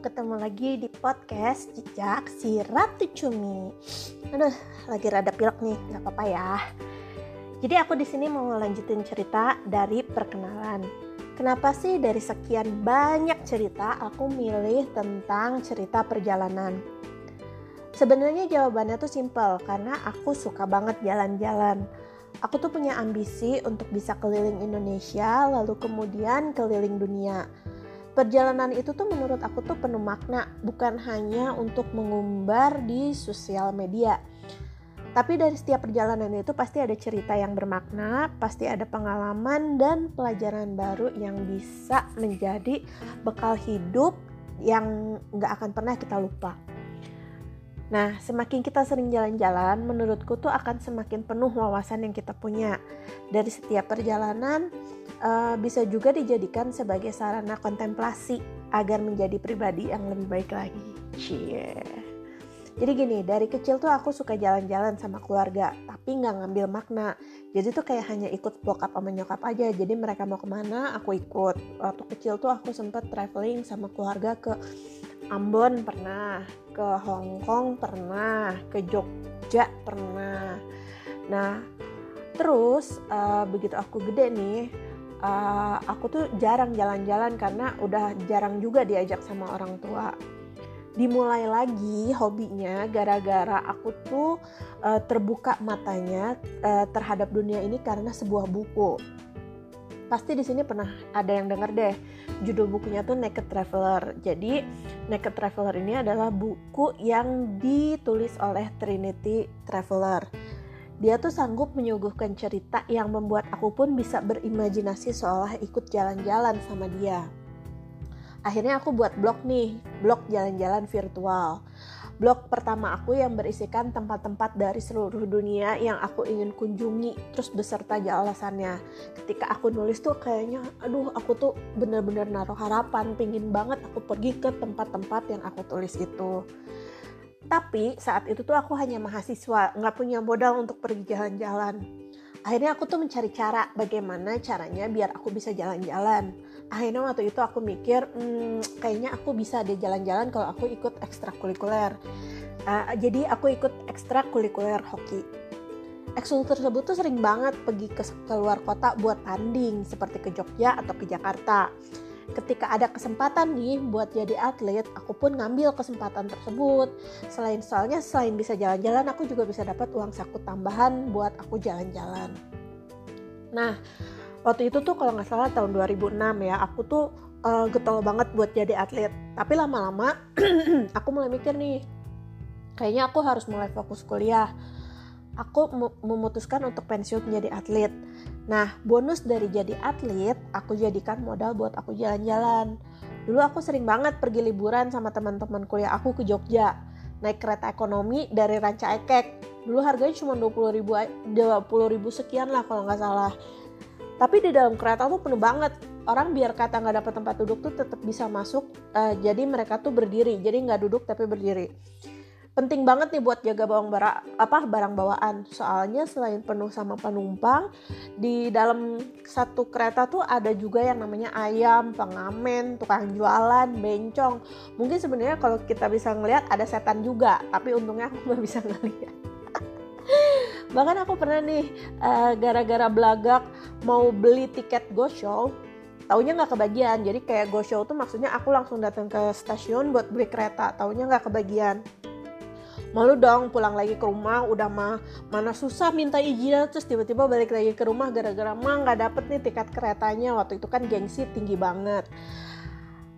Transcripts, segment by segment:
ketemu lagi di podcast Jejak si Ratu Cumi. Aduh, lagi rada pilek nih, nggak apa-apa ya. Jadi aku di sini mau ngelanjutin cerita dari perkenalan. Kenapa sih dari sekian banyak cerita aku milih tentang cerita perjalanan? Sebenarnya jawabannya tuh simple karena aku suka banget jalan-jalan. Aku tuh punya ambisi untuk bisa keliling Indonesia, lalu kemudian keliling dunia perjalanan itu tuh menurut aku tuh penuh makna bukan hanya untuk mengumbar di sosial media tapi dari setiap perjalanan itu pasti ada cerita yang bermakna, pasti ada pengalaman dan pelajaran baru yang bisa menjadi bekal hidup yang nggak akan pernah kita lupa. Nah, semakin kita sering jalan-jalan, menurutku tuh akan semakin penuh wawasan yang kita punya. Dari setiap perjalanan, uh, bisa juga dijadikan sebagai sarana kontemplasi agar menjadi pribadi yang lebih baik lagi. Cie. Jadi gini, dari kecil tuh aku suka jalan-jalan sama keluarga, tapi nggak ngambil makna. Jadi tuh kayak hanya ikut bokap sama nyokap aja. Jadi mereka mau ke mana, aku ikut. Waktu kecil tuh aku sempet traveling sama keluarga ke Ambon pernah, ke Hong Kong pernah, ke Jogja pernah. Nah, terus uh, begitu aku gede nih, uh, aku tuh jarang jalan-jalan karena udah jarang juga diajak sama orang tua. Dimulai lagi hobinya gara-gara aku tuh uh, terbuka matanya uh, terhadap dunia ini karena sebuah buku pasti di sini pernah ada yang denger deh judul bukunya tuh Naked Traveler. Jadi Naked Traveler ini adalah buku yang ditulis oleh Trinity Traveler. Dia tuh sanggup menyuguhkan cerita yang membuat aku pun bisa berimajinasi seolah ikut jalan-jalan sama dia. Akhirnya aku buat blog nih, blog jalan-jalan virtual blog pertama aku yang berisikan tempat-tempat dari seluruh dunia yang aku ingin kunjungi terus beserta alasannya. Ketika aku nulis tuh kayaknya aduh aku tuh bener-bener naruh harapan pingin banget aku pergi ke tempat-tempat yang aku tulis itu. Tapi saat itu tuh aku hanya mahasiswa nggak punya modal untuk pergi jalan-jalan. Akhirnya aku tuh mencari cara bagaimana caranya biar aku bisa jalan-jalan akhirnya waktu itu aku mikir hmm, kayaknya aku bisa deh jalan-jalan kalau aku ikut ekstrakurikuler uh, jadi aku ikut ekstrakurikuler hoki ekskul tersebut tuh sering banget pergi ke keluar kota buat tanding seperti ke Jogja atau ke Jakarta ketika ada kesempatan nih buat jadi atlet, aku pun ngambil kesempatan tersebut. Selain soalnya selain bisa jalan-jalan, aku juga bisa dapat uang saku tambahan buat aku jalan-jalan. Nah, waktu itu tuh kalau nggak salah tahun 2006 ya aku tuh uh, getol banget buat jadi atlet. Tapi lama-lama aku mulai mikir nih kayaknya aku harus mulai fokus kuliah. Aku memutuskan untuk pensiun menjadi atlet. Nah bonus dari jadi atlet aku jadikan modal buat aku jalan-jalan. Dulu aku sering banget pergi liburan sama teman-teman kuliah aku ke Jogja. Naik kereta ekonomi dari Ranca Ekek. Dulu harganya cuma 20 ribu 20 ribu sekian lah kalau nggak salah tapi di dalam kereta tuh penuh banget. Orang biar kata nggak dapat tempat duduk tuh tetap bisa masuk uh, jadi mereka tuh berdiri. Jadi nggak duduk tapi berdiri. Penting banget nih buat jaga bawang bara apa barang bawaan. Soalnya selain penuh sama penumpang di dalam satu kereta tuh ada juga yang namanya ayam pengamen tukang jualan bencong. Mungkin sebenarnya kalau kita bisa ngelihat ada setan juga tapi untungnya aku nggak bisa ngeliat bahkan aku pernah nih uh, gara-gara belagak mau beli tiket go show taunya nggak kebagian. Jadi kayak go show tuh maksudnya aku langsung datang ke stasiun buat beli kereta taunya nggak kebagian. Malu dong pulang lagi ke rumah udah mah mana susah minta izin. Terus tiba-tiba balik lagi ke rumah gara-gara mah nggak dapet nih tiket keretanya. Waktu itu kan gengsi tinggi banget.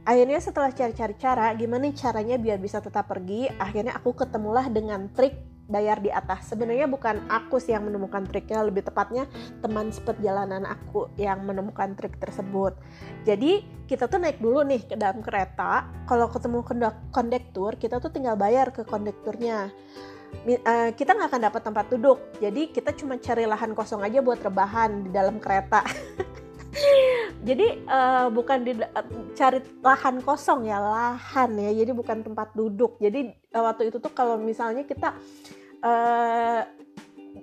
Akhirnya setelah cari-cari cara gimana caranya biar bisa tetap pergi akhirnya aku ketemulah dengan trik bayar di atas. Sebenarnya bukan aku sih yang menemukan triknya, lebih tepatnya teman seperjalanan aku yang menemukan trik tersebut. Jadi kita tuh naik dulu nih ke dalam kereta. Kalau ketemu kondektur, kita tuh tinggal bayar ke kondekturnya. Uh, kita nggak akan dapat tempat duduk, jadi kita cuma cari lahan kosong aja buat rebahan di dalam kereta. jadi uh, bukan di uh, cari lahan kosong ya lahan ya jadi bukan tempat duduk jadi waktu itu tuh kalau misalnya kita uh,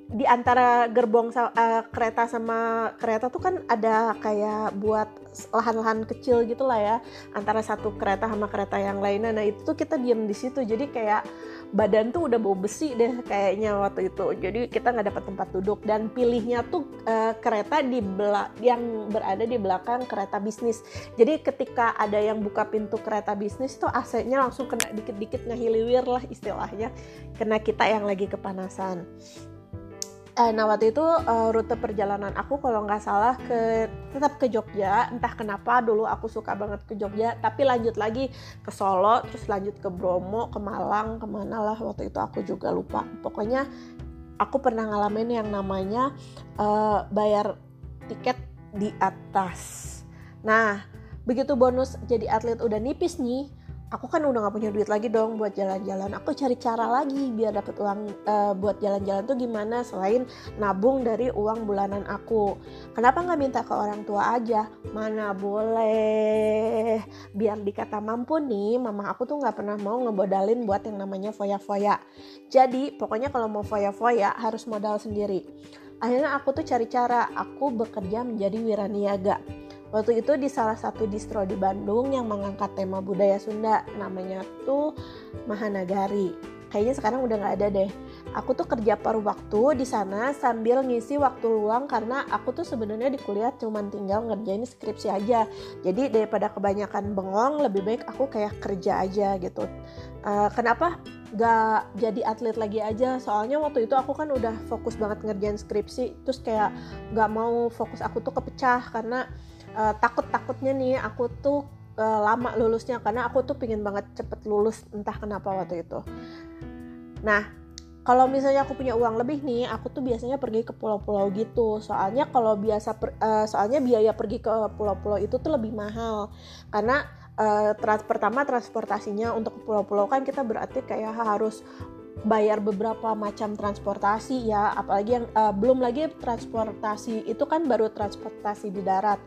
di antara gerbong uh, kereta sama kereta tuh kan ada kayak buat lahan-lahan kecil gitu lah ya antara satu kereta sama kereta yang lainnya. Nah itu tuh kita diem di situ. Jadi kayak badan tuh udah bau besi deh kayaknya waktu itu. Jadi kita nggak dapat tempat duduk. Dan pilihnya tuh uh, kereta di belak yang berada di belakang kereta bisnis. Jadi ketika ada yang buka pintu kereta bisnis tuh AC-nya langsung kena dikit-dikit ngehiliwir lah istilahnya. Kena kita yang lagi kepanasan uh, nah waktu itu uh, rute perjalanan aku kalau nggak salah ke tetap ke Jogja. Entah kenapa dulu aku suka banget ke Jogja. Tapi lanjut lagi ke Solo terus lanjut ke Bromo ke Malang ke mana lah. Waktu itu aku juga lupa. Pokoknya aku pernah ngalamin yang namanya uh, bayar tiket di atas. Nah begitu bonus jadi atlet udah nipis nih aku kan udah gak punya duit lagi dong buat jalan-jalan. Aku cari cara lagi biar dapat uang uh, buat jalan-jalan tuh gimana selain nabung dari uang bulanan aku. Kenapa nggak minta ke orang tua aja? Mana boleh? Biar dikata mampu nih mama aku tuh nggak pernah mau ngebodalin buat yang namanya foya-foya. Jadi pokoknya kalau mau foya-foya harus modal sendiri. Akhirnya aku tuh cari cara. Aku bekerja menjadi wiraniaga Waktu itu di salah satu distro di Bandung yang mengangkat tema budaya Sunda, namanya tuh Mahanagari. Kayaknya sekarang udah nggak ada deh. Aku tuh kerja paruh waktu di sana sambil ngisi waktu luang karena aku tuh sebenarnya di kuliah cuman tinggal ngerjain skripsi aja. Jadi daripada kebanyakan bengong, lebih baik aku kayak kerja aja gitu. Uh, kenapa gak jadi atlet lagi aja soalnya waktu itu aku kan udah fokus banget ngerjain skripsi terus kayak gak mau fokus aku tuh kepecah karena uh, takut-takutnya nih aku tuh uh, lama lulusnya karena aku tuh pingin banget cepet lulus entah kenapa waktu itu. Nah kalau misalnya aku punya uang lebih nih, aku tuh biasanya pergi ke pulau-pulau gitu. Soalnya kalau biasa, per, uh, soalnya biaya pergi ke pulau-pulau itu tuh lebih mahal. Karena uh, trans pertama transportasinya untuk pulau-pulau kan kita berarti kayak harus bayar beberapa macam transportasi ya apalagi yang uh, belum lagi transportasi itu kan baru transportasi di darat.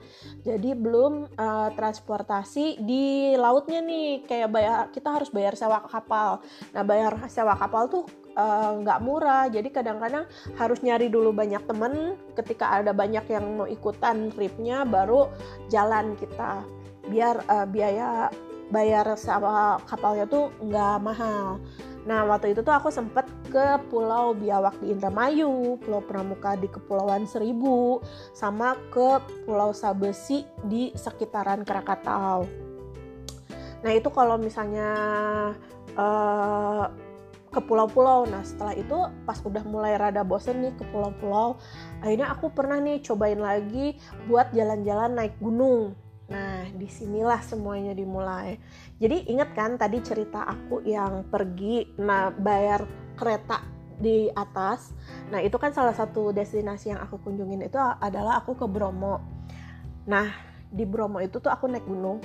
Jadi belum uh, transportasi di lautnya nih kayak bayar kita harus bayar sewa kapal. Nah bayar sewa kapal tuh eh, nggak uh, murah. Jadi kadang-kadang harus nyari dulu banyak temen. Ketika ada banyak yang mau ikutan tripnya baru jalan kita. Biar uh, biaya bayar sewa kapalnya tuh nggak mahal Nah waktu itu tuh aku sempet ke Pulau Biawak di Indramayu, Pulau Pramuka di Kepulauan Seribu, sama ke Pulau Sabesi di sekitaran Krakatau. Nah itu kalau misalnya uh, ke pulau-pulau. Nah setelah itu pas udah mulai rada bosen nih ke pulau-pulau, akhirnya aku pernah nih cobain lagi buat jalan-jalan naik gunung. Nah, di sinilah semuanya dimulai. Jadi inget kan tadi cerita aku yang pergi nah bayar kereta di atas. Nah, itu kan salah satu destinasi yang aku kunjungin itu adalah aku ke Bromo. Nah, di Bromo itu tuh aku naik gunung.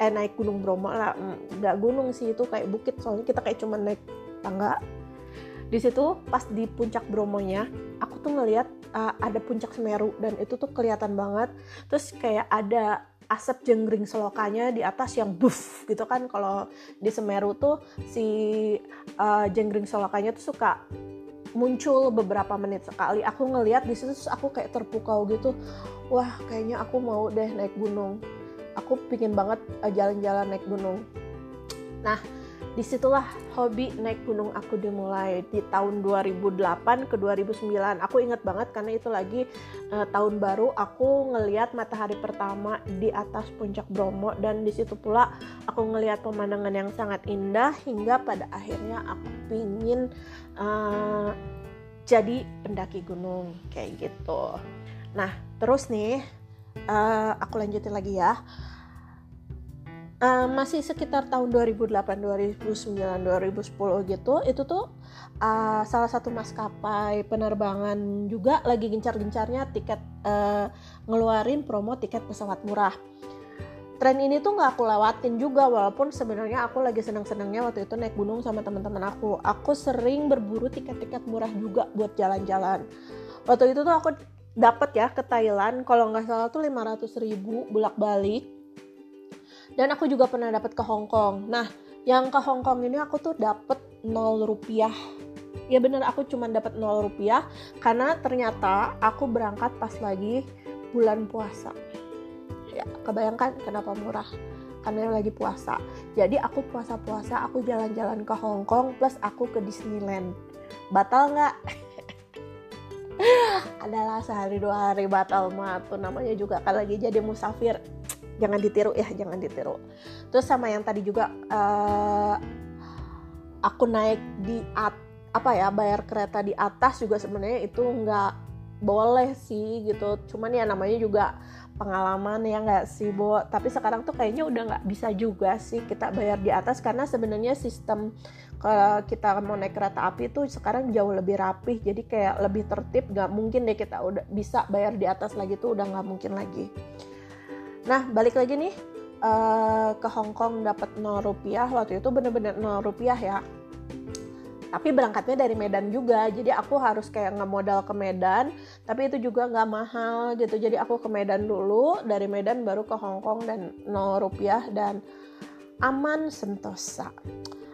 Eh naik gunung Bromo lah, mm, nggak gunung sih itu kayak bukit soalnya kita kayak cuma naik tangga. Di situ pas di puncak Bromonya, aku tuh ngeliat uh, ada puncak Semeru dan itu tuh kelihatan banget. Terus kayak ada asap jenggring selokanya di atas yang buff gitu kan. Kalau di Semeru tuh si uh, jenggring selokanya tuh suka muncul beberapa menit sekali. Aku ngeliat di situ aku kayak terpukau gitu. Wah kayaknya aku mau deh naik gunung. Aku pingin banget uh, jalan-jalan naik gunung. Nah di situlah hobi naik gunung aku dimulai. Di tahun 2008 ke 2009 aku inget banget karena itu lagi uh, tahun baru aku ngeliat matahari pertama di atas puncak Bromo dan di situ pula aku ngeliat pemandangan yang sangat indah hingga pada akhirnya aku pingin uh, jadi pendaki gunung kayak gitu. Nah terus nih uh, aku lanjutin lagi ya uh, masih sekitar tahun 2008, 2009, 2010 gitu itu tuh uh, salah satu maskapai penerbangan juga lagi gencar-gencarnya tiket uh, ngeluarin promo tiket pesawat murah. Tren ini tuh nggak aku lewatin juga walaupun sebenarnya aku lagi seneng-senengnya waktu itu naik gunung sama teman-teman aku. Aku sering berburu tiket-tiket murah juga buat jalan-jalan. Waktu itu tuh aku dapat ya ke Thailand kalau nggak salah tuh 500 ribu bolak-balik dan aku juga pernah dapat ke Hong Kong. Nah yang ke Hong Kong ini aku tuh dapat 0 rupiah. Ya bener aku cuma dapat 0 rupiah karena ternyata aku berangkat pas lagi bulan puasa. Ya kebayangkan kenapa murah? Karena lagi puasa. Jadi aku puasa-puasa aku jalan-jalan ke Hong Kong plus aku ke Disneyland. Batal nggak? Adalah sehari dua hari batal mah. Tuh namanya juga kalau lagi jadi musafir jangan ditiru ya jangan ditiru. Terus sama yang tadi juga uh, aku naik di at apa ya bayar kereta di atas juga sebenarnya itu nggak boleh sih gitu. Cuman ya namanya juga pengalaman ya nggak sih Bo? Tapi sekarang tuh kayaknya udah nggak bisa juga sih kita bayar di atas karena sebenarnya sistem kalau kita mau naik kereta api tuh sekarang jauh lebih rapih. Jadi kayak lebih tertib nggak mungkin deh kita udah bisa bayar di atas lagi tuh udah nggak mungkin lagi nah balik lagi nih uh, ke Hong Kong dapat 0 rupiah. Waktu itu bener-bener 0 rupiah ya. Tapi berangkatnya dari Medan juga. Jadi aku harus kayak ngemodal ke Medan. Tapi itu juga nggak mahal gitu. Jadi aku ke Medan dulu dari Medan baru ke Hong Kong dan 0 rupiah. Dan aman sentosa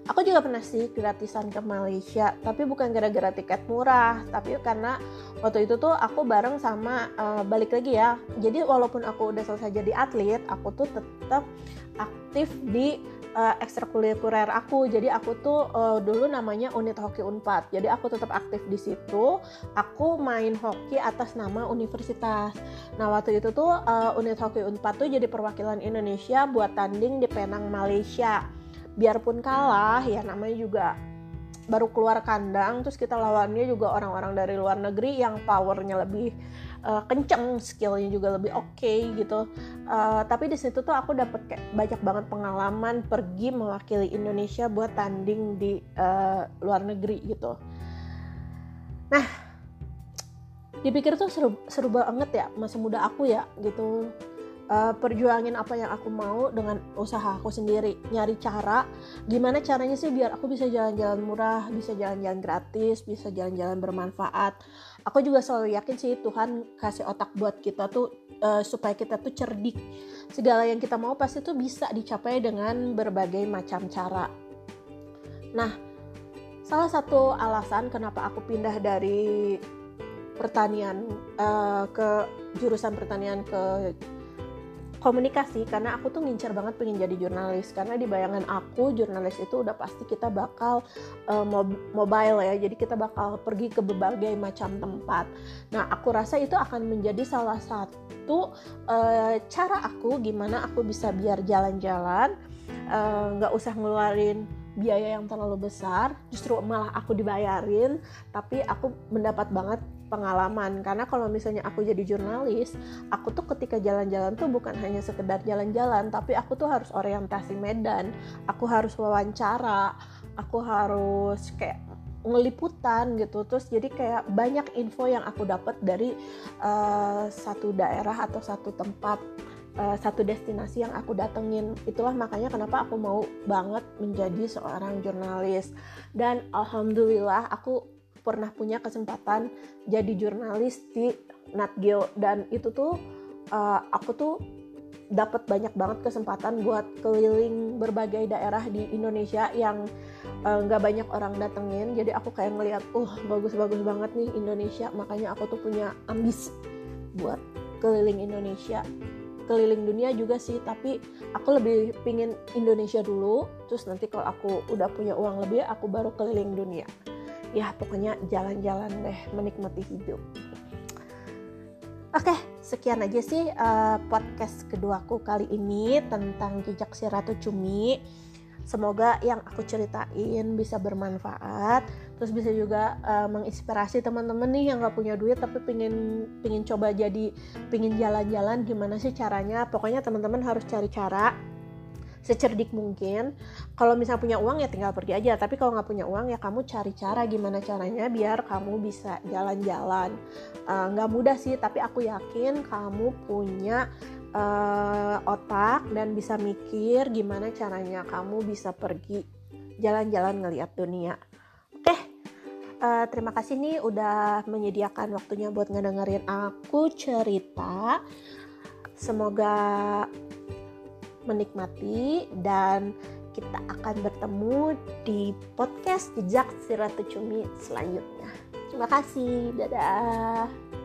aku juga pernah sih gratisan ke Malaysia tapi bukan gara-gara tiket murah tapi karena waktu itu tuh aku bareng sama uh, balik lagi ya jadi walaupun aku udah selesai jadi atlet aku tuh tetap aktif di uh, ekstrakurikuler aku. Jadi aku tuh uh, dulu namanya unit hoki Unpad. Jadi aku tetap aktif di situ. Aku main hoki atas nama universitas. Nah waktu itu tuh uh, unit hoki Unpad tuh jadi perwakilan Indonesia buat tanding di Penang Malaysia. Biarpun kalah ya namanya juga baru keluar kandang terus kita lawannya juga orang-orang dari luar negeri yang powernya lebih uh, kenceng skillnya juga lebih oke okay, gitu. Uh, tapi di situ tuh aku dapat kayak banyak banget pengalaman pergi mewakili Indonesia buat tanding di uh, luar negeri gitu. Nah dipikir tuh seru seru banget ya masa muda aku ya gitu uh, perjuangin apa yang aku mau dengan usaha aku sendiri. Nyari cara gimana caranya sih biar aku bisa jalan-jalan murah bisa jalan-jalan gratis bisa jalan-jalan bermanfaat. Aku juga selalu yakin sih Tuhan kasih otak buat kita tuh uh, supaya kita tuh cerdik. Segala yang kita mau pasti tuh bisa dicapai dengan berbagai macam cara. Nah salah satu alasan kenapa aku pindah dari pertanian uh, ke jurusan pertanian ke komunikasi karena aku tuh ngincer banget pengen jadi jurnalis. Karena di bayangan aku jurnalis itu udah pasti kita bakal uh, mob mobile ya. Jadi kita bakal pergi ke berbagai macam tempat. Nah aku rasa itu akan menjadi salah satu uh, cara aku gimana aku bisa biar jalan-jalan eh, nggak uh, usah ngeluarin biaya yang terlalu besar. Justru malah aku dibayarin tapi aku mendapat banget pengalaman. Karena kalau misalnya aku jadi jurnalis aku tuh ketika jalan-jalan tuh bukan hanya sekedar jalan-jalan tapi aku tuh harus orientasi medan. Aku harus wawancara aku harus kayak ngeliputan gitu. Terus jadi kayak banyak info yang aku dapat dari uh, satu daerah atau satu tempat uh, satu destinasi yang aku datengin. Itulah makanya kenapa aku mau banget menjadi seorang jurnalis. Dan alhamdulillah aku pernah punya kesempatan jadi jurnalis di Nat Geo. Dan itu tuh uh, aku tuh dapat banyak banget kesempatan buat keliling berbagai daerah di Indonesia yang eh, nggak uh, banyak orang datengin. Jadi aku kayak ngeliat uh bagus-bagus banget nih Indonesia. Makanya aku tuh punya ambisi buat keliling Indonesia. Keliling dunia juga sih tapi aku lebih pingin Indonesia dulu. Terus nanti kalau aku udah punya uang lebih aku baru keliling dunia ya pokoknya jalan-jalan deh menikmati hidup Oke, sekian aja sih uh, podcast keduaku kali ini tentang jejak si Ratu Cumi. Semoga yang aku ceritain bisa bermanfaat, terus bisa juga uh, menginspirasi teman-teman nih yang gak punya duit tapi pingin pingin coba jadi pingin jalan-jalan gimana sih caranya. Pokoknya teman-teman harus cari cara secerdik mungkin. Kalau misalnya punya uang ya tinggal pergi aja. Tapi kalau nggak punya uang ya kamu cari cara gimana caranya biar kamu bisa jalan-jalan. Uh, nggak mudah sih tapi aku yakin kamu punya uh, otak dan bisa mikir gimana caranya kamu bisa pergi jalan-jalan ngeliat dunia. Oke uh, terima kasih nih udah menyediakan waktunya buat ngedengerin aku cerita. Semoga menikmati dan kita akan bertemu di podcast Jejak Si Ratu Cumi selanjutnya. Terima kasih. Dadah.